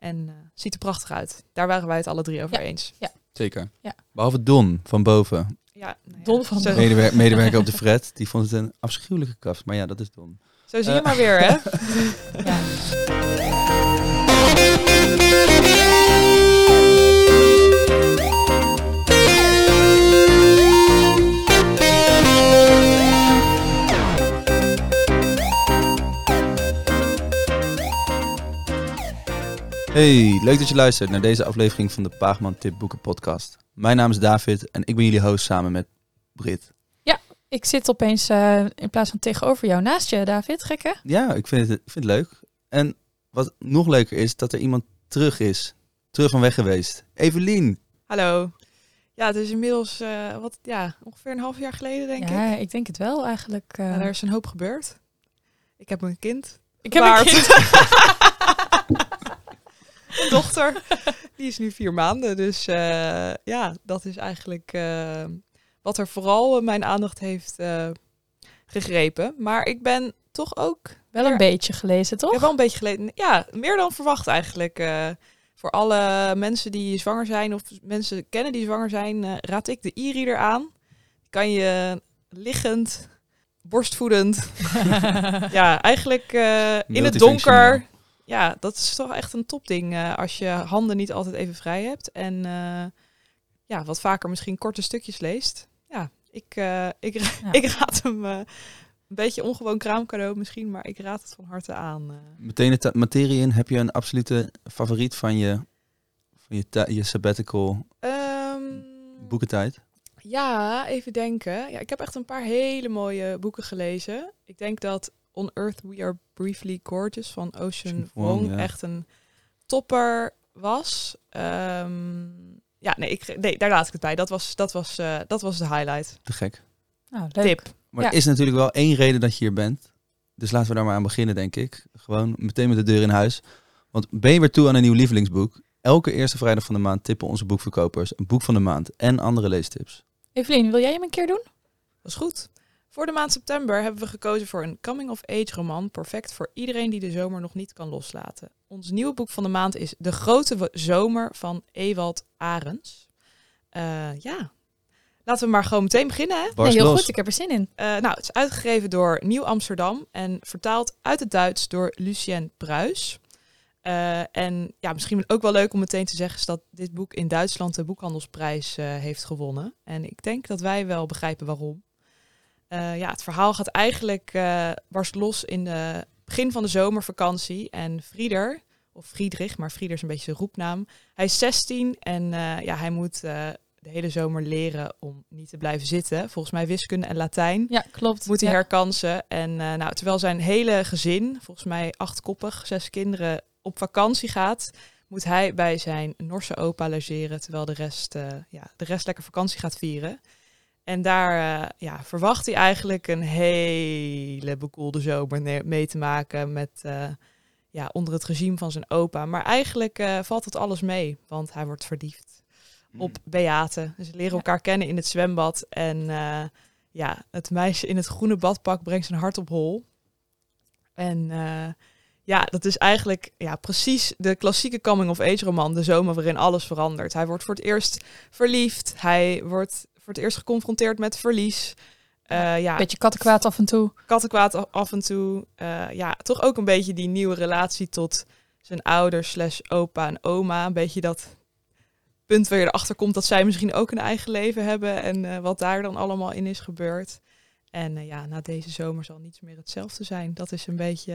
En uh, ziet er prachtig uit. Daar waren wij het alle drie over Ja. eens. Ja. Zeker. Ja. Behalve Don van boven. Ja, nou ja, Don van zo, Medewer- medewerker op de Fred. Die vond het een afschuwelijke kaft. Maar ja, dat is Don. zo zie je Eh. maar weer, hè? Ja. Hey, leuk dat je luistert naar deze aflevering van de Paagman Tip Boeken podcast. Mijn naam is David en ik ben jullie host samen met Brit. Ik zit opeens eh, in plaats van tegenover jou naast je, David. Gek hè? Ja, ik vind, het, ik vind het leuk. En wat nog leuker is, dat er iemand terug is. Terug van weg geweest. Evelien. Hallo. Ja, het is inmiddels eh, wat, ja, ongeveer een half jaar geleden, denk ik. ja, ik denk het wel eigenlijk. eh. Nou, er is een hoop gebeurd. Ik heb een kind. ik heb een kind. Dochter. Die is nu vier maanden. Dus eh, ja, dat is eigenlijk eh, wat er vooral eh, mijn aandacht heeft eh, gegrepen. Maar ik ben toch ook... Wel een beetje gelezen, Ik toch? heb wel een beetje geleden. Ja, meer dan verwacht eigenlijk. eh, voor alle mensen die zwanger zijn of mensen kennen die zwanger zijn, eh, raad ik de e-reader aan. Kan je liggend, borstvoedend, ja, eigenlijk eh, in het donker. Ja, dat is toch echt een topding eh, als je handen niet altijd even vrij hebt. En eh, ja, wat vaker misschien korte stukjes leest. Ja, ik, eh, ik, Ja. ik raad hem eh, een beetje ongewoon kraamcadeau misschien, maar ik raad het van harte aan. Meteen de materie in. Heb je een absolute favoriet van je, van je, je sabbatical Ehm, boekentijd? Ja, even denken. Ja, ik heb echt een paar hele mooie boeken gelezen. Ik denk dat On Earth We Are Briefly Gorgeous van Ocean Wong ja. echt een topper was. Ehm, ja, nee, ik, nee, daar laat ik het bij. Dat was, dat was, eh, dat was de highlight. Te gek. Nou, leuk. Tip. Maar Ja. er is natuurlijk wel één reden dat je hier bent. Dus laten we daar maar aan beginnen, denk ik. Gewoon meteen met de deur in huis. Want ben je weer toe aan een nieuw lievelingsboek? Elke eerste vrijdag van de maand tippen onze boekverkopers een boek van de maand en andere leestips. Evelien, wil jij hem een keer doen? Dat is goed. Voor de maand september hebben we gekozen voor een coming-of-age roman. Perfect voor iedereen die de zomer nog niet kan loslaten. Ons nieuwe boek van de maand is De Grote Zomer van Ewald Arends. Eh, ja, laten we maar gewoon meteen beginnen. Hè? Nee, heel los. goed. Ik heb er zin in. Eh, nou, het is uitgegeven door Nieuw Amsterdam en vertaald uit het Duits door Lucien Pruis. Eh, en ja, misschien ook wel leuk om meteen te zeggen is dat dit boek in Duitsland de boekhandelsprijs eh, heeft gewonnen. En ik denk dat wij wel begrijpen waarom. Eh, ja, het verhaal gaat eigenlijk eh barst los in de begin van de zomervakantie. En Frieder, of Friedrich, maar Frieder is een beetje zijn roepnaam. Hij is 16 en eh, ja, hij moet de hele zomer leren om niet te blijven zitten. Volgens mij wiskunde en Latijn Ja, klopt. moet hij ja. herkansen. En nou, terwijl zijn hele gezin, volgens mij achtkoppig, zes kinderen, op vakantie gaat, moet hij bij zijn Norse opa logeren, terwijl de rest, ja, de rest lekker vakantie gaat vieren. En daar eh, ja, verwacht hij eigenlijk een hele bekoelde zomer mee te maken met, eh, ja, onder het regime van zijn opa. Maar eigenlijk eh, valt het alles mee, want hij wordt verliefd op Beate. Ze leren Ja. elkaar kennen in het zwembad. En eh, ja, het meisje in het groene badpak brengt zijn hart op hol. En eh, ja, dat is eigenlijk ja, precies de klassieke coming-of-age roman. De zomer waarin alles verandert. Hij wordt voor het eerst verliefd. Hij wordt voor het eerst geconfronteerd met verlies. Eh, ja, Beetje kattenkwaad af en toe. kattenkwaad af en toe. Eh, ja, toch ook een beetje die nieuwe relatie tot zijn ouders slash opa en oma. Een beetje dat punt waar je erachter komt dat zij misschien ook een eigen leven hebben. En eh, wat daar dan allemaal in is gebeurd. En ja, na deze zomer zal niets meer hetzelfde zijn. Dat is een beetje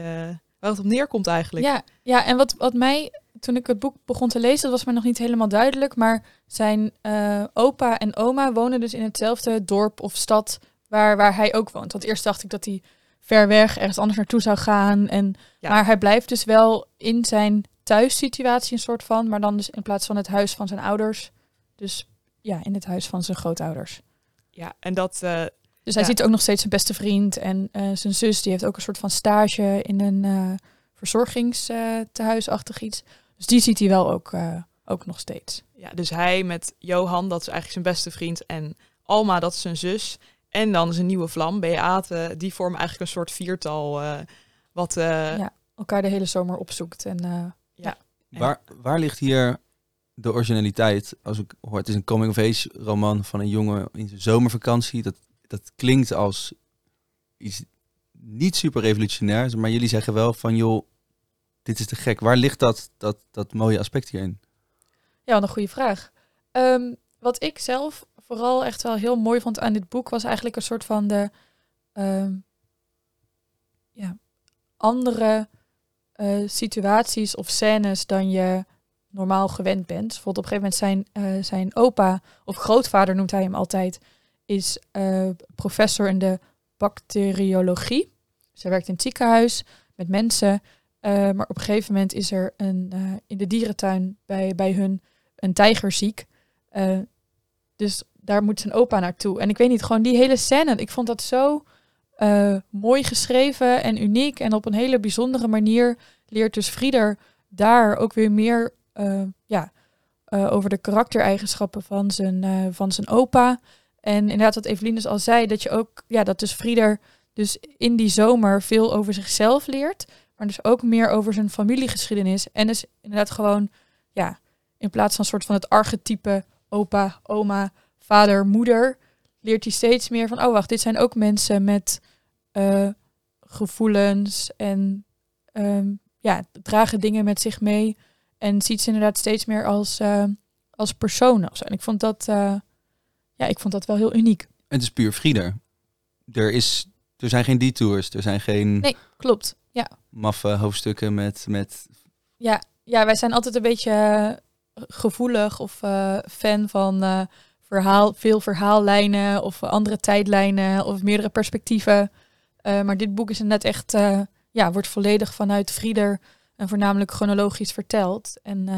waar het op neerkomt eigenlijk. Ja, ja, en wat, wat mij, toen ik het boek begon te lezen, dat was mij nog niet helemaal duidelijk. Maar zijn eh, opa en oma wonen dus in hetzelfde dorp of stad waar, waar hij ook woont. Want eerst dacht ik dat hij ver weg ergens anders naartoe zou gaan. En, Ja. Maar hij blijft dus wel in zijn thuissituatie een soort van. Maar dan dus in plaats van het huis van zijn ouders. Dus ja, in het huis van zijn grootouders. Ja, en dat, eh, Dus hij Ja. ziet ook nog steeds zijn beste vriend. En eh, zijn zus die heeft ook een soort van stage in een eh verzorgingstehuisachtig iets. Dus die ziet hij wel ook, eh, ook nog steeds. ja, dus hij met Johan, dat is eigenlijk zijn beste vriend. En Alma, dat is zijn zus. En dan zijn nieuwe vlam, Beate. Die vormen eigenlijk een soort viertal. eh, wat, eh, Ja. Elkaar de hele zomer opzoekt. En eh, En- Waar, waar ligt hier de originaliteit? Als ik hoor, het is een coming-of-age roman van een jongen in zijn zomervakantie. Dat, dat klinkt als iets niet super revolutionairs. Maar jullie zeggen wel van, joh, dit is te gek. Waar ligt dat, dat, dat mooie aspect hierin? Ja, een goede vraag. Ehm, wat ik zelf vooral echt wel heel mooi vond aan dit boek was eigenlijk een soort van de ehm, ja, andere eh, situaties of scènes dan je normaal gewend bent. Bijvoorbeeld op een gegeven moment zijn, eh, zijn opa of grootvader noemt hij hem altijd, is eh, professor in de bacteriologie. Zij werkt in het ziekenhuis met mensen. Eh, maar op een gegeven moment is er een, eh, in de dierentuin bij, bij hun een tijger ziek. Eh, dus daar moet zijn opa naartoe. En ik weet niet, gewoon die hele scène. Ik vond dat zo mooi geschreven en uniek. En op een hele bijzondere manier leert dus Frieder daar ook weer meer ja, over de karaktereigenschappen van zijn, van zijn opa. En inderdaad, wat Evelien dus al zei, dat je ook, ja, dat dus Frieder dus in die zomer veel over zichzelf leert. Maar dus ook meer over zijn familiegeschiedenis. En dus inderdaad gewoon, ja, in plaats van een soort van het archetype opa, oma, vader, moeder, leert hij steeds meer van, oh wacht, dit zijn ook mensen met eh, gevoelens en ehm, ja, dragen dingen met zich mee. En ziet ze inderdaad steeds meer als, eh, als personen. En ik vond dat, eh, ja, ik vond dat wel heel uniek. Het is puur Frieder. Er, is, er zijn geen detours, er zijn geen Nee. Klopt. Ja. maffe hoofdstukken met, met Ja, ja, wij zijn altijd een beetje eh, gevoelig of eh, fan van eh, verhaal, veel verhaallijnen of andere tijdlijnen of meerdere perspectieven. Eh, maar dit boek is inderdaad echt, eh, ja, wordt volledig vanuit Frieder en voornamelijk chronologisch verteld. En eh,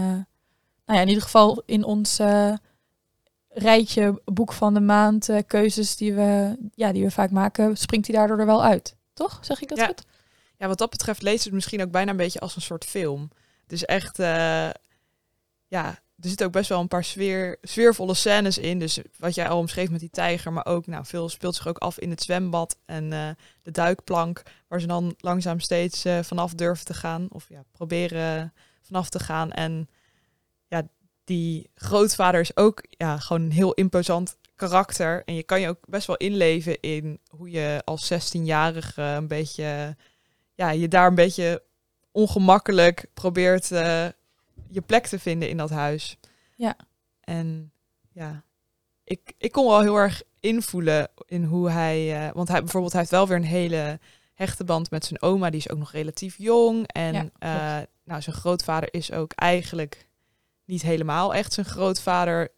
nou ja, in ieder geval in ons rijtje boek van de maand, keuzes die we, ja, die we vaak maken, springt hij daardoor er wel uit. Toch? Zeg ik dat Ja. goed? Ja, wat dat betreft leest het misschien ook bijna een beetje als een soort film. Het is echt, eh, ja, er zitten ook best wel een paar sfeer, sfeervolle scènes in. Dus wat jij al omschreef met die tijger, maar ook, nou, veel speelt zich ook af in het zwembad en eh, de duikplank, waar ze dan langzaam steeds eh, vanaf durven te gaan, of ja, proberen vanaf te gaan. En ja, die grootvader is ook ja, gewoon een heel imposant karakter. En je kan je ook best wel inleven in hoe je als 16-jarige een beetje ja, je daar een beetje ongemakkelijk probeert eh, je plek te vinden in dat huis. Ja. En ja, ik, ik kon wel heel erg invoelen in hoe hij... eh, want hij bijvoorbeeld hij heeft wel weer een hele hechte band met zijn oma. Die is ook nog relatief jong. En Ja, eh, nou, zijn grootvader is ook eigenlijk niet helemaal echt zijn grootvader...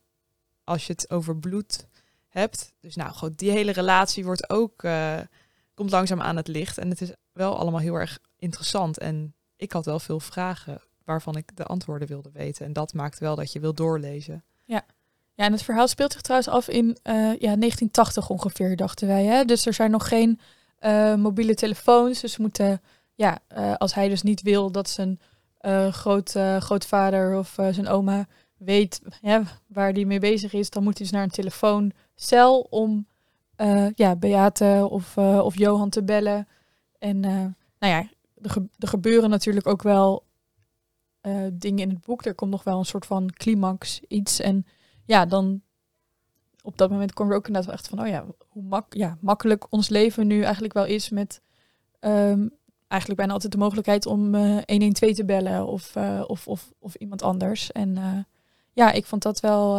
als je het over bloed hebt. Dus nou, goed, die hele relatie wordt ook... komt langzaam aan het licht. En het is wel allemaal heel erg interessant. En ik had wel veel vragen waarvan ik de antwoorden wilde weten. En dat maakt wel dat je wil doorlezen. Ja, en het verhaal speelt zich trouwens af in eh, ja, 1980 ongeveer, dachten wij. Hè? Dus er zijn nog geen eh, mobiele telefoons. Dus moeten, ja, eh, als hij dus niet wil dat zijn groot, grootvader of zijn oma weet ja, waar die mee bezig is, dan moet hij dus naar een telefooncel om ja, Beate of, of Johan te bellen. En eh, nou ja, er, ge- gebeuren natuurlijk ook wel eh, dingen in het boek. Er komt nog wel een soort van climax, iets. En ja, dan op dat moment je er ook inderdaad echt van, oh ja, hoe mak ja, makkelijk ons leven nu eigenlijk wel is met ehm, eigenlijk bijna altijd de mogelijkheid om eh 112 te bellen of, of, of, of iemand anders. En ja, ik vond dat wel,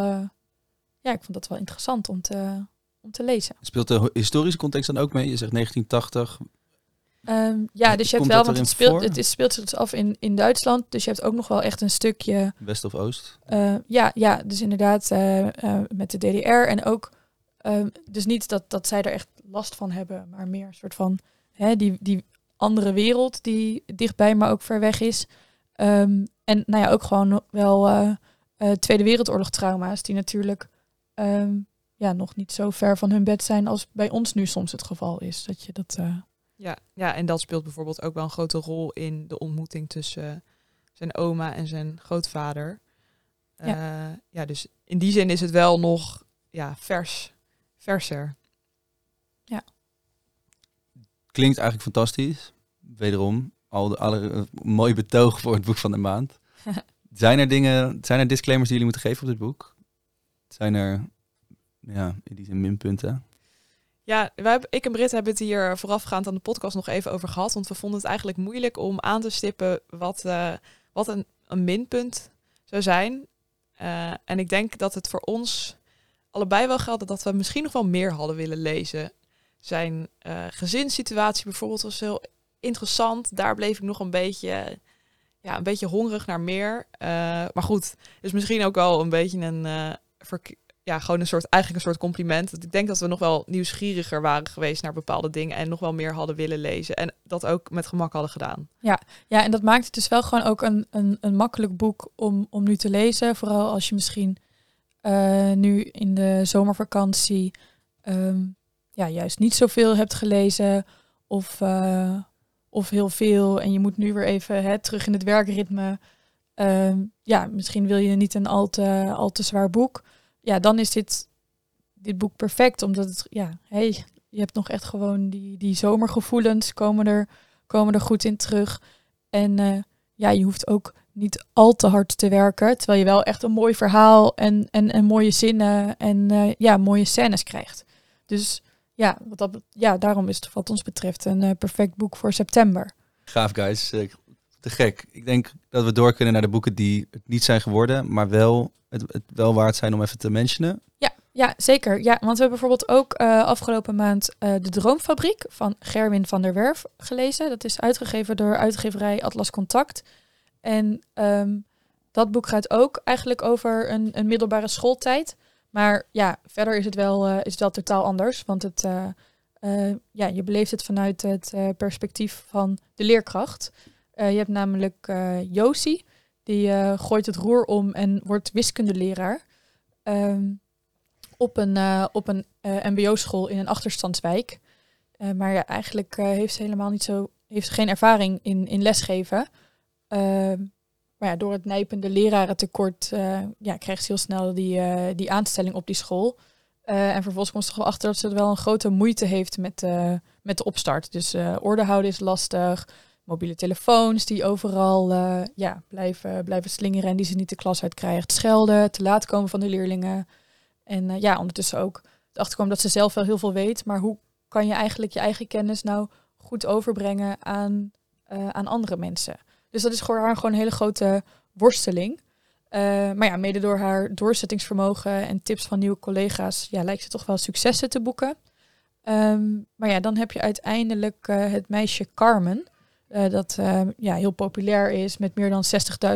ja, ik vond dat wel interessant om te, om te lezen. Speelt de historische context dan ook mee? Je zegt 1980. Ehm, ja, dus je hebt wel, want het speelt, voor? het is, speelt zich dus af in, in Duitsland. Dus je hebt ook nog wel echt een stukje West of Oost? Eh, ja, ja, dus inderdaad eh, eh, met de DDR. En ook, ehm, dus niet dat, dat zij er echt last van hebben, maar meer een soort van hè, die, die andere wereld die dichtbij, maar ook ver weg is. Ehm, en nou ja, ook gewoon wel Tweede Wereldoorlog trauma's, die natuurlijk ja, nog niet zo ver van hun bed zijn als bij ons nu soms het geval is. Dat je dat. Eh, Ja, ja, en dat speelt bijvoorbeeld ook wel een grote rol in de ontmoeting tussen eh, zijn oma en zijn grootvader. Ja. ja, dus in die zin is het wel nog ja, vers, verser. Klinkt eigenlijk fantastisch. Wederom, al de alle, eh, mooi betoog voor het boek van de maand. Zijn er dingen, zijn er disclaimers die jullie moeten geven op dit boek? Zijn er, ja, in die zin minpunten? Ja, wij ik en Britt hebben het hier voorafgaand aan de podcast nog even over gehad. Want we vonden het eigenlijk moeilijk om aan te stippen wat, eh, wat een, een minpunt zou zijn. Eh, en ik denk dat het voor ons allebei wel geldt dat we misschien nog wel meer hadden willen lezen. Zijn uh, gezinssituatie bijvoorbeeld was heel interessant. Daar bleef ik nog een beetje, ja, een beetje hongerig naar meer. maar goed, is misschien ook wel een beetje een ja, gewoon een soort, eigenlijk een soort compliment. Dat ik denk dat we nog wel nieuwsgieriger waren geweest naar bepaalde dingen en nog wel meer hadden willen lezen. En dat ook met gemak hadden gedaan. Ja, ja en dat maakt het dus wel gewoon ook een, een, een makkelijk boek om, om nu te lezen. Vooral als je misschien uh, nu in de zomervakantie um, ja, juist niet zoveel hebt gelezen. Of, uh, of heel veel. En je moet nu weer even hè, terug in het werkritme. Uh, ja, misschien wil je niet een al te, al te zwaar boek ja, dan is dit, dit boek perfect. Omdat het, ja, hey, je hebt nog echt gewoon die, die zomergevoelens komen er, komen er goed in terug. En uh, ja, je hoeft ook niet al te hard te werken. Terwijl je wel echt een mooi verhaal en, en, en mooie zinnen en uh, ja, mooie scènes krijgt. Dus ja, wat dat, ja, daarom is het wat ons betreft een uh, perfect boek voor september. Gaaf, guys. Te gek. Ik denk dat we door kunnen naar de boeken die het niet zijn geworden, maar wel het, wel waard zijn om even te mentionen? Ja, ja zeker. Ja, want we hebben bijvoorbeeld ook uh, afgelopen maand uh, De Droomfabriek van Gerwin van der Werf gelezen. Dat is uitgegeven door uitgeverij Atlas Contact. En um, dat boek gaat ook eigenlijk over een, een, middelbare schooltijd. Maar ja, verder is het wel, uh, is het wel totaal anders. Want het, ja, je beleeft het vanuit het perspectief van de leerkracht. Je hebt namelijk Josie. Die uh, gooit het roer om en wordt wiskundeleraar. Um, op een, uh, op een uh, mbo-school in een achterstandswijk. maar ja, eigenlijk heeft ze helemaal niet zo, heeft geen ervaring in, in lesgeven. Ehm, maar ja, door het nijpende lerarentekort ja, krijgt ze heel snel die, die aanstelling op die school. en vervolgens komt ze toch achter dat ze wel een grote moeite heeft met, met de opstart. Dus orde houden is lastig mobiele telefoons die overal uh, ja, blijven, blijven slingeren en die ze niet de klas uit krijgt. Schelden, te laat komen van de leerlingen. En uh, ja, ondertussen ook achterkomen dat ze zelf wel heel veel weet. Maar hoe kan je eigenlijk je eigen kennis nou goed overbrengen aan, uh, aan andere mensen? Dus dat is voor haar gewoon een hele grote worsteling. maar ja, mede door haar doorzettingsvermogen en tips van nieuwe collega's, ja, lijkt ze toch wel successen te boeken. Um, maar ja, dan heb je uiteindelijk het meisje Carmen. Uh, dat uh, ja, heel populair is met meer dan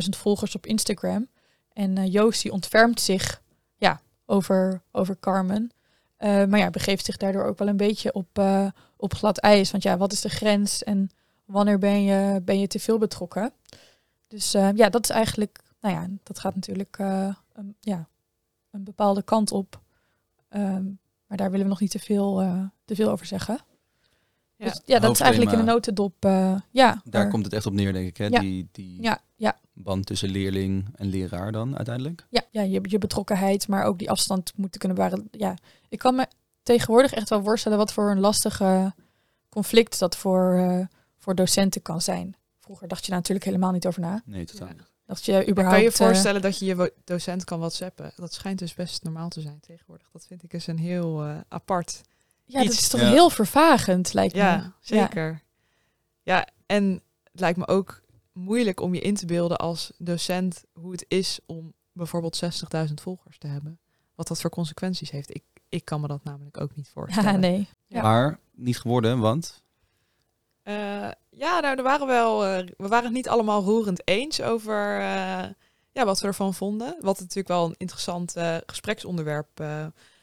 60.000 volgers op Instagram. En uh, Joost die ontfermt zich ja, over, over Carmen. maar ja, begeeft zich daardoor ook wel een beetje op, op glad ijs. Want ja, wat is de grens en wanneer ben je, ben je te veel betrokken? Dus ja, dat is eigenlijk, nou ja, dat gaat natuurlijk een, ja, een bepaalde kant op. Um, maar daar willen we nog niet te veel, te veel over zeggen. Ja, dus, ja dat is eigenlijk in de notendop. Uh, ja, daar komt het echt op neer, denk ik. Hè? Ja. Die, die ja, ja. band tussen leerling en leraar dan uiteindelijk. Ja, ja je, je betrokkenheid, maar ook die afstand moeten kunnen bewaren. Ja, ik kan me tegenwoordig echt wel voorstellen wat voor een lastige conflict dat voor, uh, voor docenten kan zijn. Vroeger dacht je daar natuurlijk helemaal niet over na. Nee, totaal niet. Dat je überhaupt, kan je je voorstellen dat je je docent kan whatsappen? Dat schijnt dus best normaal te zijn tegenwoordig. Dat vind ik dus een heel uh, apart ja, dat is toch heel vervagend, lijkt me. Ja, zeker. Ja. en het lijkt me ook moeilijk om je in te beelden als docent hoe het is om bijvoorbeeld 60.000 volgers te hebben. Wat dat voor consequenties heeft. Ik, ik kan me dat namelijk ook niet voorstellen. Ja, nee. Ja. Maar niet geworden, want? Uh, ja, nou, er waren wel, uh, we waren het niet allemaal roerend eens over uh, ja, wat we ervan vonden. Wat natuurlijk wel een interessant gespreksonderwerp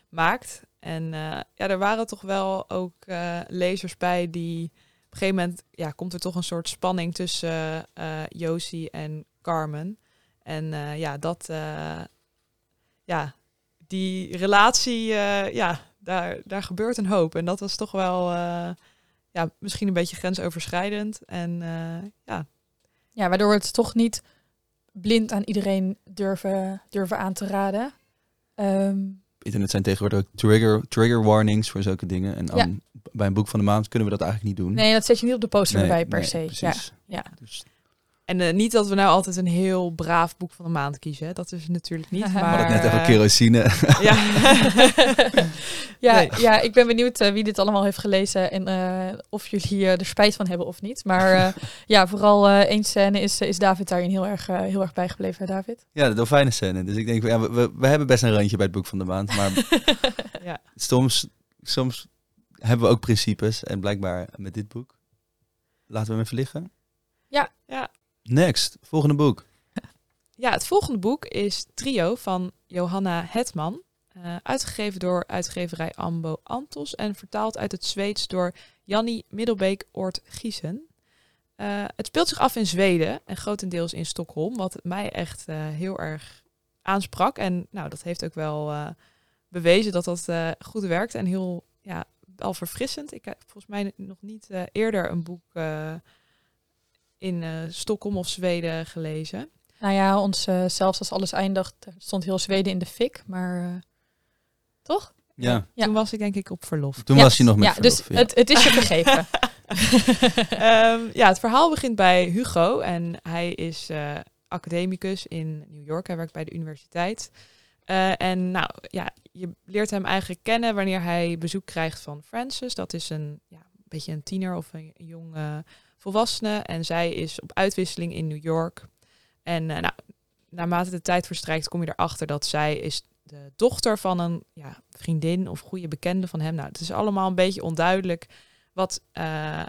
maakt. En uh, ja, er waren toch wel ook uh, lezers bij die op een gegeven moment ja, komt er toch een soort spanning tussen uh, Josie en Carmen. En ja, dat ja, die relatie, ja, daar, daar gebeurt een hoop. En dat was toch wel ja, misschien een beetje grensoverschrijdend. En ja. Ja, waardoor we het toch niet blind aan iedereen durven, durven aan te raden. Um, internet zijn tegenwoordig ook trigger, trigger warnings voor zulke dingen. En dan bij een boek van de maand kunnen we dat eigenlijk niet doen. Nee, dat zet je niet op de poster nee, erbij per se. Ja, ja. Dus. En eh, niet dat we nou altijd een heel braaf boek van de maand kiezen. hè. Dat is het natuurlijk niet. We Maar, ik net eh, even kerosine. Ja. ja, Nee. ja, ik ben benieuwd eh, wie dit allemaal heeft gelezen en eh, of jullie eh, er spijt van hebben of niet. Maar eh, ja, vooral eh één scène is, is David daarin heel erg, eh, heel erg bijgebleven, hè, David. ja, de dolfijnen scène. Dus ik denk, ja, we, we, we hebben best een randje bij het boek van de maand. Maar ja. soms, soms hebben we ook principes. En blijkbaar met dit boek. Laten we hem even liggen. Ja. Ja. Next, volgende boek. Ja, het volgende boek is Trio van Johanna Hetman. eh, uitgegeven door uitgeverij Ambo Antos en vertaald uit het Zweeds door Janni Middelbeek Oort Giesen. Eh, het speelt zich af in Zweden en grotendeels in Stockholm, wat mij echt eh, heel erg aansprak. En nou, dat heeft ook wel bewezen dat dat goed werkt en heel ja, wel verfrissend. Ik heb volgens mij nog niet eerder een boek in eh, Stockholm of Zweden gelezen. Nou ja, ons eh, zelfs als alles eindigt stond heel Zweden in de fik, maar eh, toch? Ja, Ja. Toen was ik denk ik op verlof. toen Ja, was hij nog met ja, dus verlof, ja. Het, het is je vergeven. Ehm, ja, het verhaal begint bij Hugo en hij is eh, academicus in New York. Hij werkt bij de universiteit. Eh, en nou ja, je leert hem eigenlijk kennen wanneer hij bezoek krijgt van Frances. Dat is een, ja, een beetje een tiener of een, een jong eh, volwassene. En zij is op uitwisseling in New York. En eh, nou, naarmate de tijd verstrijkt kom je erachter dat zij is de dochter van een ja, vriendin of goede bekende van hem. Nou, het is allemaal een beetje onduidelijk wat, eh,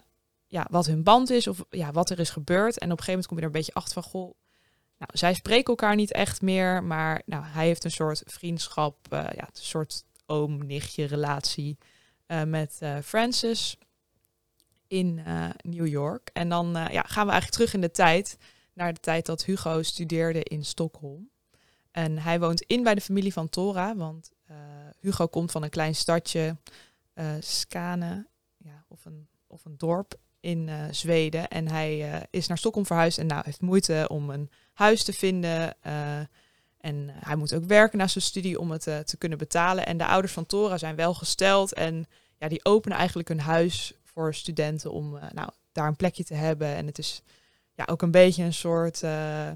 ja, wat hun band is of ja, wat er is gebeurd. En op een gegeven moment kom je er een beetje achter van, goh, nou, zij spreken elkaar niet echt meer, maar nou, hij heeft een soort vriendschap, eh, ja, een soort oom-nichtje relatie met Francis in eh, New York. En dan eh, ja, gaan we eigenlijk terug in de tijd, naar de tijd dat Hugo studeerde in Stockholm. En hij woont in bij de familie van Tora, want eh, Hugo komt van een klein stadje, Skane, ja, of, een, of een dorp in Zweden. En hij is naar Stockholm verhuisd en nou, heeft moeite om een huis te vinden. en hij moet ook werken na zijn studie om het te kunnen betalen. En de ouders van Tora zijn wel gesteld en ja, die openen eigenlijk een huis voor studenten om eh, nou, daar een plekje te hebben. En het is ja, ook een beetje een soort eh,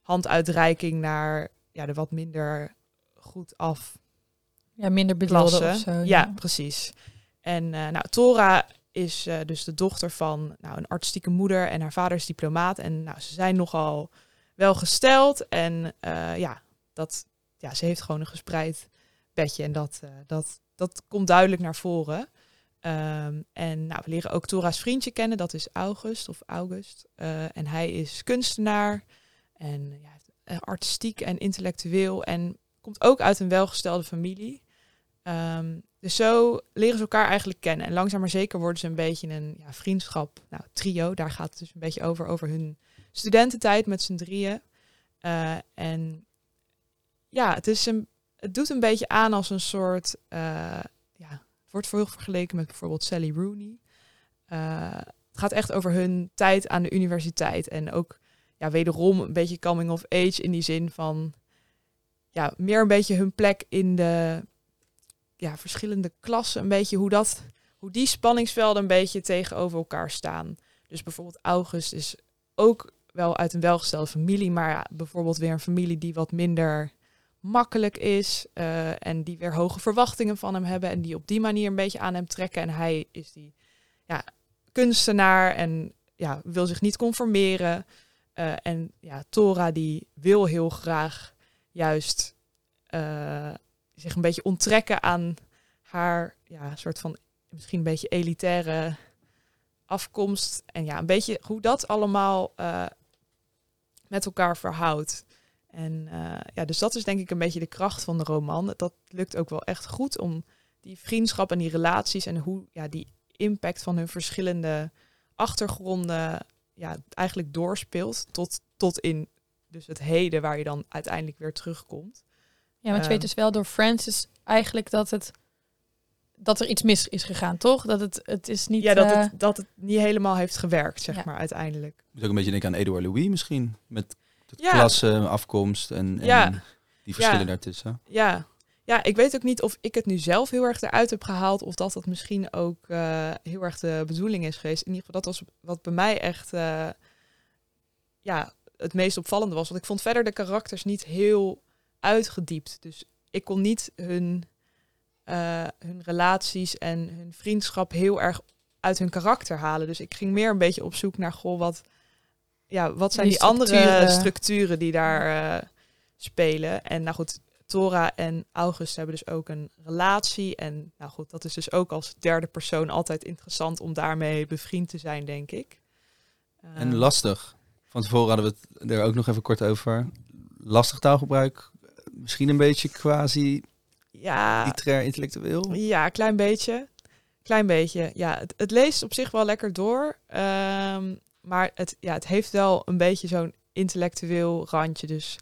handuitreiking naar ja, de wat minder goed af ja, minder bedeelden klasse. of zo. ja, precies. En eh, nou, Tora is dus de dochter van nou, een artistieke moeder en haar vader is diplomaat. En nou, ze zijn nogal wel gesteld. En ja, dat, ja, ze heeft gewoon een gespreid bedje. En dat, dat, dat komt duidelijk naar voren. Ehm, en nou, we leren ook Tora's vriendje kennen. Dat is August of August. Eh, en hij is kunstenaar. En ja, eh, artistiek en intellectueel. En komt ook uit een welgestelde familie. Ehm, dus zo leren ze elkaar eigenlijk kennen. En langzaam maar zeker worden ze een beetje een ja, vriendschap. Nou, trio, daar gaat het dus een beetje over. Over hun studententijd met z'n drieën. Eh, en ja, het, is een, het doet een beetje aan als een soort... wordt veel vergeleken met bijvoorbeeld Sally Rooney. Eh, het gaat echt over hun tijd aan de universiteit. En ook ja, wederom een beetje coming of age in die zin van... Ja, meer een beetje hun plek in de ja, verschillende klassen. Een beetje hoe, dat, hoe die spanningsvelden een beetje tegenover elkaar staan. Dus bijvoorbeeld August is ook wel uit een welgestelde familie. Maar bijvoorbeeld weer een familie die wat minder makkelijk is. eh, en die weer hoge verwachtingen van hem hebben. En die op die manier een beetje aan hem trekken. En hij is die ja, kunstenaar en ja, wil zich niet conformeren. Eh, en ja, Tora die wil heel graag juist eh, zich een beetje onttrekken aan haar ja, soort van misschien een beetje elitaire afkomst. En ja, een beetje hoe dat allemaal met elkaar verhoudt. En eh, ja, dus dat is denk ik een beetje de kracht van de roman. Dat lukt ook wel echt goed om die vriendschap en die relaties en hoe ja, die impact van hun verschillende achtergronden ja, eigenlijk doorspeelt tot, tot in dus het heden waar je dan uiteindelijk weer terugkomt. Ja, want je Ehm. weet dus wel door Francis eigenlijk dat het dat er iets mis is gegaan, toch? Dat het, het is niet. ja, dat eh, het, dat het niet helemaal heeft gewerkt, zeg Ja. maar, uiteindelijk. moet ook een beetje denken aan Edouard Louis misschien. Met de Ja. klasse, afkomst en, en Ja. die verschillen Ja. daartussen. Ja. ja, ik weet ook niet of ik het nu zelf heel erg eruit heb gehaald... of dat dat misschien ook eh, heel erg de bedoeling is geweest. In ieder geval, dat was wat bij mij echt... eh, ja, het meest opvallende was. Want ik vond verder de karakters niet heel uitgediept. Dus ik kon niet hun, eh, hun relaties en hun vriendschap heel erg uit hun karakter halen. Dus ik ging meer een beetje op zoek naar, goh, wat, ja, wat zijn die, Die andere structuren. die daar eh, spelen. En nou goed, Tora en August hebben dus ook een relatie. En nou goed, dat is dus ook als derde persoon altijd interessant om daarmee bevriend te zijn, denk ik. En Ehm, lastig. Van tevoren hadden we het er ook nog even kort over. Lastig taalgebruik. Misschien een beetje quasi ja, literair intellectueel. Ja, een klein beetje. Klein beetje. Ja, het, het leest op zich wel lekker door. ehm, maar het, ja, het heeft wel een beetje zo'n intellectueel randje. Dus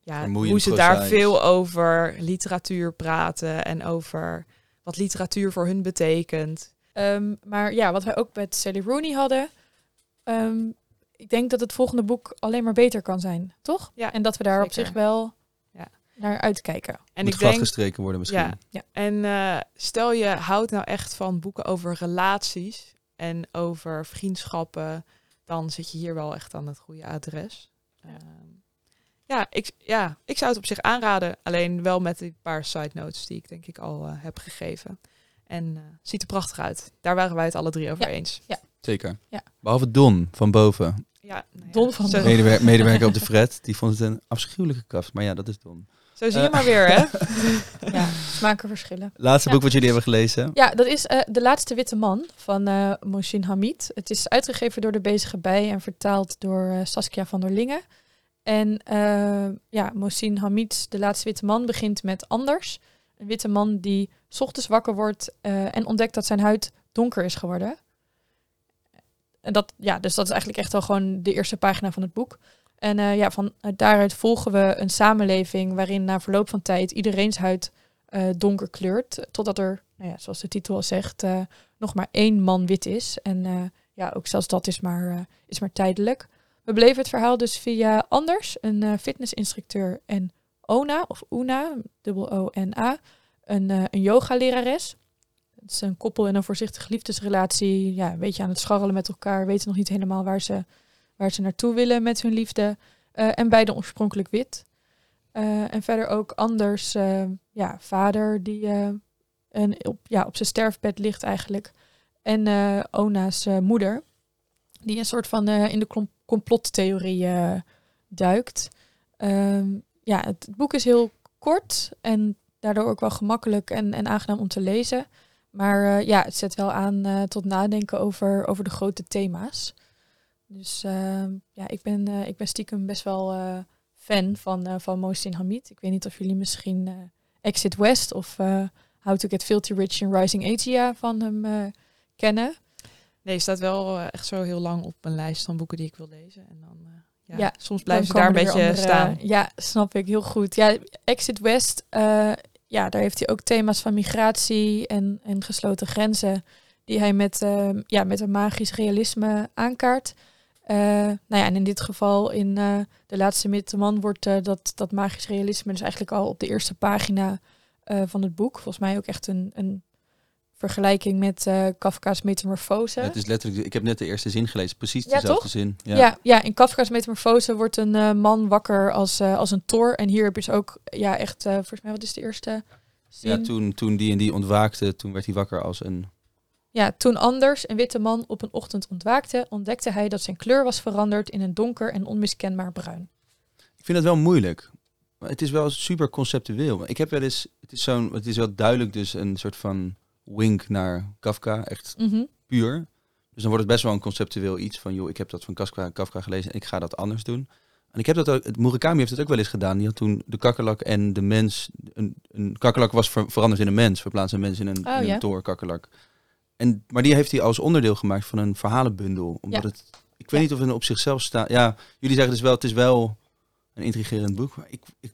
ja, Vermoeiend hoe ze daar veel over literatuur praten en over wat literatuur voor hun betekent. Ehm, maar ja, wat wij ook met Sally Rooney hadden. ehm, ik denk dat het volgende boek alleen maar beter kan zijn, toch? Ja, en dat we daar op zich wel Ja. naar uitkijken. En Moet ik denk, gladgestreken worden misschien. Ja. En eh, stel je houdt nou echt van boeken over relaties en over vriendschappen, dan zit je hier wel echt aan het goede adres. Ja. Ja, ja, ik, ja ik zou het op zich aanraden, alleen wel met die paar side notes die ik denk ik al eh, heb gegeven. En eh, ziet er prachtig uit. Daar waren wij het alle drie over Ja. eens. Zeker. Ja. Behalve Don van boven. Ja, nou ja, Don van Medewer- medewerker op de Fred. Die vond het een afschuwelijke kaft. Maar ja, dat is Don. Zo zie je maar weer, hè? Ja, smaken verschillen. Laatste Ja. boek wat jullie hebben gelezen. Ja, dat is eh, De Laatste Witte Man van eh Mohsin Hamid. Het is uitgegeven door De Bezige Bij en vertaald door eh, Saskia van der Lingen. En eh, ja, Mohsin Hamid's De Laatste Witte Man begint met Anders. Een witte man die 's ochtends wakker wordt eh, en ontdekt dat zijn huid donker is geworden. En dat, ja, dus dat is eigenlijk echt al gewoon de eerste pagina van het boek. En eh, ja, van eh, daaruit volgen we een samenleving waarin na verloop van tijd iedereen's huid eh, donker kleurt. Totdat er, nou ja, zoals de titel al zegt, nog maar één man wit is. En ja, ook zelfs dat is maar, is maar tijdelijk. We beleven het verhaal dus via Anders, een fitnessinstructeur, en Ona, of Una, dubbel O-N-A, een, een yogalerares. Het is een koppel in een voorzichtige liefdesrelatie. Ja, een beetje aan het scharrelen met elkaar. Weten nog niet helemaal waar ze, waar ze naartoe willen met hun liefde. Eh, en beide oorspronkelijk wit. Eh, en verder ook Anders, eh, ja, vader die een, op, ja, op zijn sterfbed ligt eigenlijk. En Ona's moeder, die een soort van in de complottheorie duikt. Ehm, ja, het, boek is heel kort en daardoor ook wel gemakkelijk en, en aangenaam om te lezen. Maar ja, het zet wel aan tot nadenken over, over de grote thema's. Dus ehm, ja, ik ben, eh, ik ben stiekem best wel eh, fan van, eh van Mohsin Hamid. Ik weet niet of jullie misschien Exit West of How to Get Filthy Rich in Rising Asia van hem kennen. Nee, staat wel echt zo heel lang op mijn lijst van boeken die ik wil lezen. En dan, ja, Ja, soms blijven ze daar een beetje andere- staan. Ja, snap ik heel goed. Ja, Exit West, ja, daar heeft hij ook thema's van migratie en, en gesloten grenzen, die hij met, eh, ja, met een magisch realisme aankaart. Eh, nou ja, en in dit geval, in eh, De Laatste Witte Man, wordt eh, dat, dat magisch realisme dus eigenlijk al op de eerste pagina van het boek. Volgens mij ook echt een, een vergelijking met Kafka's Metamorfose. Ja, het is letterlijk, ik heb net de eerste zin gelezen. Precies Ja, dezelfde toch? zin. Ja. Ja, in Kafka's Metamorfose wordt een man wakker als, als een tor. En hier heb je dus ook, ja, echt, volgens mij, wat is de eerste zin? Ja, toen, toen die en die ontwaakte, toen werd hij wakker als een... Ja, toen anders een witte man op een ochtend ontwaakte, ontdekte hij dat zijn kleur was veranderd in een donker en onmiskenbaar bruin. Ik vind het wel moeilijk. Maar het is wel super conceptueel. Ik heb wel eens, het is zo'n, het is wel duidelijk dus een soort van wink naar Kafka, echt Mhm. puur. Dus dan wordt het best wel een conceptueel iets van, joh, ik heb dat van Kafka, Kafka gelezen en ik ga dat anders doen. En ik heb dat ook, het Murakami heeft het ook wel eens gedaan. Die had toen de kakkerlak en de mens, een, een kakkerlak was ver- veranderd in een mens, verplaatst een mens in een, Oh, in ja. een toorkakkerlak. En, maar die heeft hij als onderdeel gemaakt van een verhalenbundel. Omdat Ja. het, ik weet Ja. niet of het op zichzelf staat. Ja, jullie zeggen dus wel, het is wel een intrigerend boek. Maar ik, ik,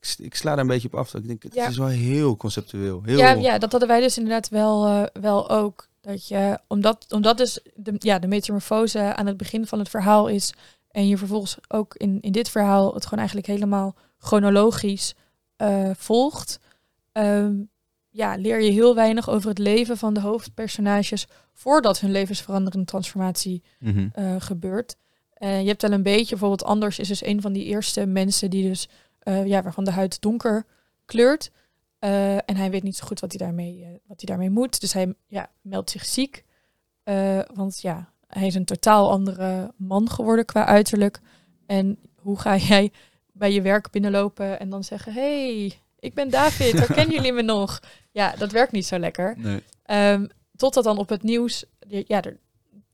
ik, ik sla daar een beetje op af. Ik denk, het Ja. is wel heel conceptueel. Heel, Ja, ja, dat hadden wij dus inderdaad wel, eh, wel ook. Dat je, omdat, omdat dus de, ja, de metamorfose aan het begin van het verhaal is. En je vervolgens ook in, in dit verhaal het gewoon eigenlijk helemaal chronologisch eh, volgt. ehm, ja, leer je heel weinig over het leven van de hoofdpersonages voordat hun levensveranderende transformatie Mhm. eh, gebeurt. Je hebt wel een beetje, bijvoorbeeld Anders is dus een van die eerste mensen die dus, eh, ja, waarvan de huid donker kleurt. Eh, en hij weet niet zo goed wat hij daarmee, wat hij daarmee moet. Dus hij ja, meldt zich ziek. Want ja, hij is een totaal andere man geworden qua uiterlijk. En hoe ga jij bij je werk binnenlopen en dan zeggen... hey, ik ben David, herkennen jullie me nog? Ja, dat werkt niet zo lekker. Nee. Ehm, totdat dan op het nieuws ja, er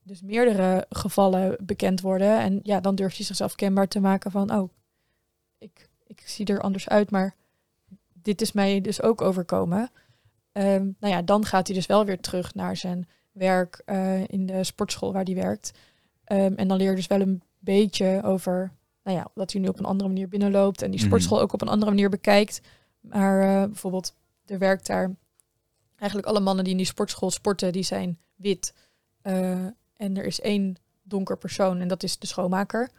dus meerdere gevallen bekend worden. En ja, dan durft hij zichzelf kenbaar te maken van... oh, ik, ik zie er anders uit, maar dit is mij dus ook overkomen. Ehm, nou ja, dan gaat hij dus wel weer terug naar zijn werk eh, in de sportschool waar hij werkt. Ehm, en dan leer je dus wel een beetje over... nou ja, dat hij nu op een andere manier binnenloopt... en die Mhm. sportschool ook op een andere manier bekijkt. Maar eh, bijvoorbeeld, er werkt daar eigenlijk alle mannen die in die sportschool sporten, die zijn wit. Eh, en er is één donker persoon en dat is de schoonmaker.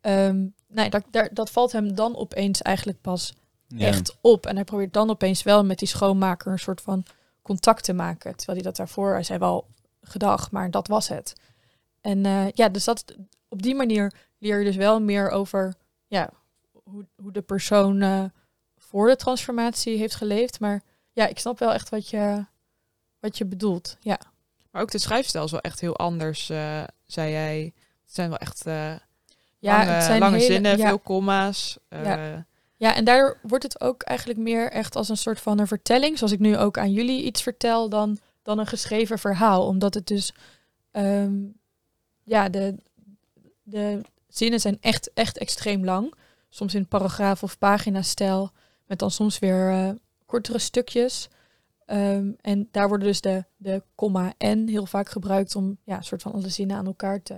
Ehm nee, dat, daar, dat valt hem dan opeens eigenlijk pas Ja. echt op. En hij probeert dan opeens wel met die schoonmaker een soort van contact te maken. Terwijl hij dat daarvoor, hij zei wel gedag, maar dat was het. En eh, ja, dus dat, op die manier leer je dus wel meer over ja, hoe, hoe de persoon voor de transformatie heeft geleefd. Maar ja, ik snap wel echt wat je, wat je bedoelt. Ja. Maar ook de schrijfstijl is wel echt heel anders, eh, zei jij. Het zijn wel echt eh, Ja, lange, het zijn lange hele- zinnen, ja. veel comma's. eh, Ja. Ja, en daar wordt het ook eigenlijk meer echt als een soort van een vertelling, zoals ik nu ook aan jullie iets vertel, dan, dan een geschreven verhaal. Omdat het dus, ehm, ja, de, de zinnen zijn echt, echt extreem lang. Soms in paragraaf of pagina-stijl, met dan soms weer eh, kortere stukjes. Ehm, en daar worden dus de, de komma en heel vaak gebruikt om ja, een soort van alle zinnen aan elkaar te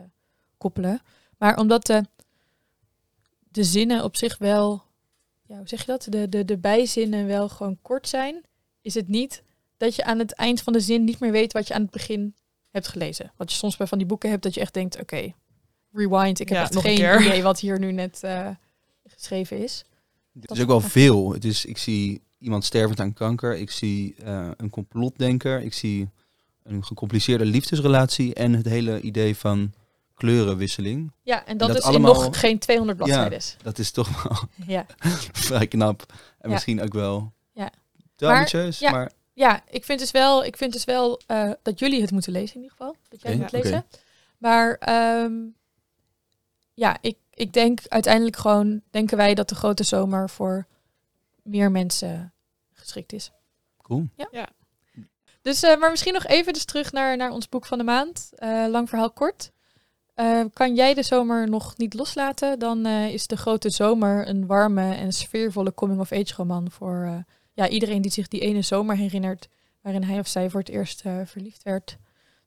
koppelen. Maar omdat de, de zinnen op zich wel, ja, hoe zeg je dat? De, de, de bijzinnen wel gewoon kort zijn, is het niet dat je aan het eind van de zin niet meer weet wat je aan het begin hebt gelezen. Wat je soms bij van die boeken hebt dat je echt denkt, oké, rewind, ik heb Ja, echt nog een geen idee wat hier nu net eh, geschreven is. Het is ook wel veel. Het is, ik zie iemand stervend aan kanker. Ik zie eh, een complotdenker. Ik zie een gecompliceerde liefdesrelatie. En het hele idee van kleurenwisseling. Ja, en dat, dat is allemaal- in nog geen 200 Ja. bladzijden. Dat is toch wel Ja. vrij knap. En Ja. misschien ook wel Ja. te Maar- ambitieus. ja. Maar Ja, ik vind dus wel, ik vind dus wel eh, dat jullie het moeten lezen in ieder geval. Dat jij het moet lezen. Maar ehm, ja, ik, ik denk uiteindelijk gewoon, denken wij dat de grote zomer voor meer mensen geschikt is. cool. Dus, eh, maar misschien nog even dus terug naar, naar ons boek van de maand. Eh, lang verhaal kort. Eh, kan jij de zomer nog niet loslaten? Dan eh, is De Grote Zomer een warme en sfeervolle coming-of-age roman voor eh, ja, iedereen die zich die ene zomer herinnert waarin hij of zij voor het eerst eh, verliefd werd.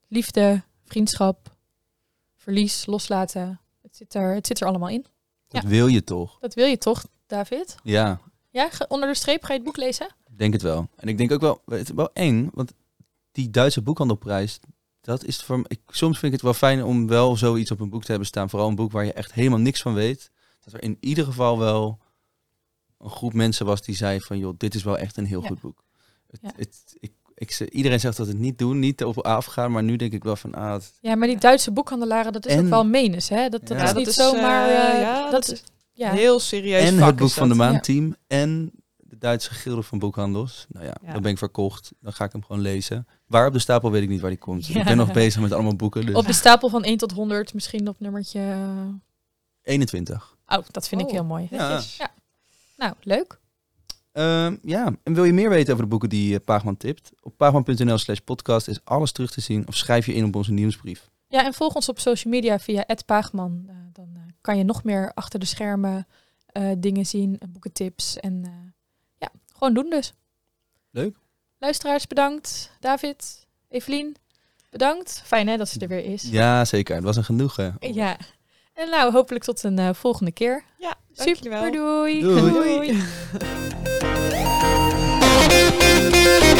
Liefde, vriendschap, verlies, loslaten. Het zit er, het zit er allemaal in. Dat Ja. wil je toch? Dat wil je toch, David? Ja, Ja, onder de streep ga je het boek lezen? denk het wel. En ik denk ook wel, het is wel eng. Want die Duitse boekhandelprijs, dat is voor ik, soms vind ik het wel fijn om wel zoiets op een boek te hebben staan. Vooral een boek waar je echt helemaal niks van weet. Dat er in ieder geval wel een groep mensen was die zei van, joh, dit is wel echt een heel Ja. goed boek. Het, Ja. het, ik, ik, iedereen zegt dat het niet doen, niet op afgaan, maar nu denk ik wel van, ah, het- Ja, maar die Duitse boekhandelaren, dat is En- ook wel menens, hè? Dat, dat Ja, is dat niet is, zomaar... eh, eh, ja, dat is... Ja, Heel serieus en het boek van de dat. maand team en de Duitse gilde van boekhandels. Nou ja, Ja. dan ben ik verkocht. Dan ga ik hem gewoon lezen. Waar op de stapel weet ik niet waar die komt. Ja. Ik ben nog bezig met allemaal boeken. Dus Op de stapel van 1 tot 100, misschien op nummertje... eh, 21. Oh, dat vind ik Oh. heel mooi. Ja. Nou, leuk. Ehm, ja, en wil je meer weten over de boeken die eh, Paagman tipt? Op paagman.nl slash podcast is alles terug te zien. Of schrijf je in op onze nieuwsbrief. Ja, en volg ons op social media via @paagman. Eh, dan eh, kan je nog meer achter de schermen eh, dingen zien, boekentips en eh, ja, gewoon doen dus. Leuk. Luisteraars, bedankt. David, Evelien, bedankt. Fijn hè dat ze er weer is. Ja, zeker. Het was een genoegen. Ja. En nou, hopelijk tot een eh, volgende keer. Ja. Super, doei. Doei. Doei. Thank you.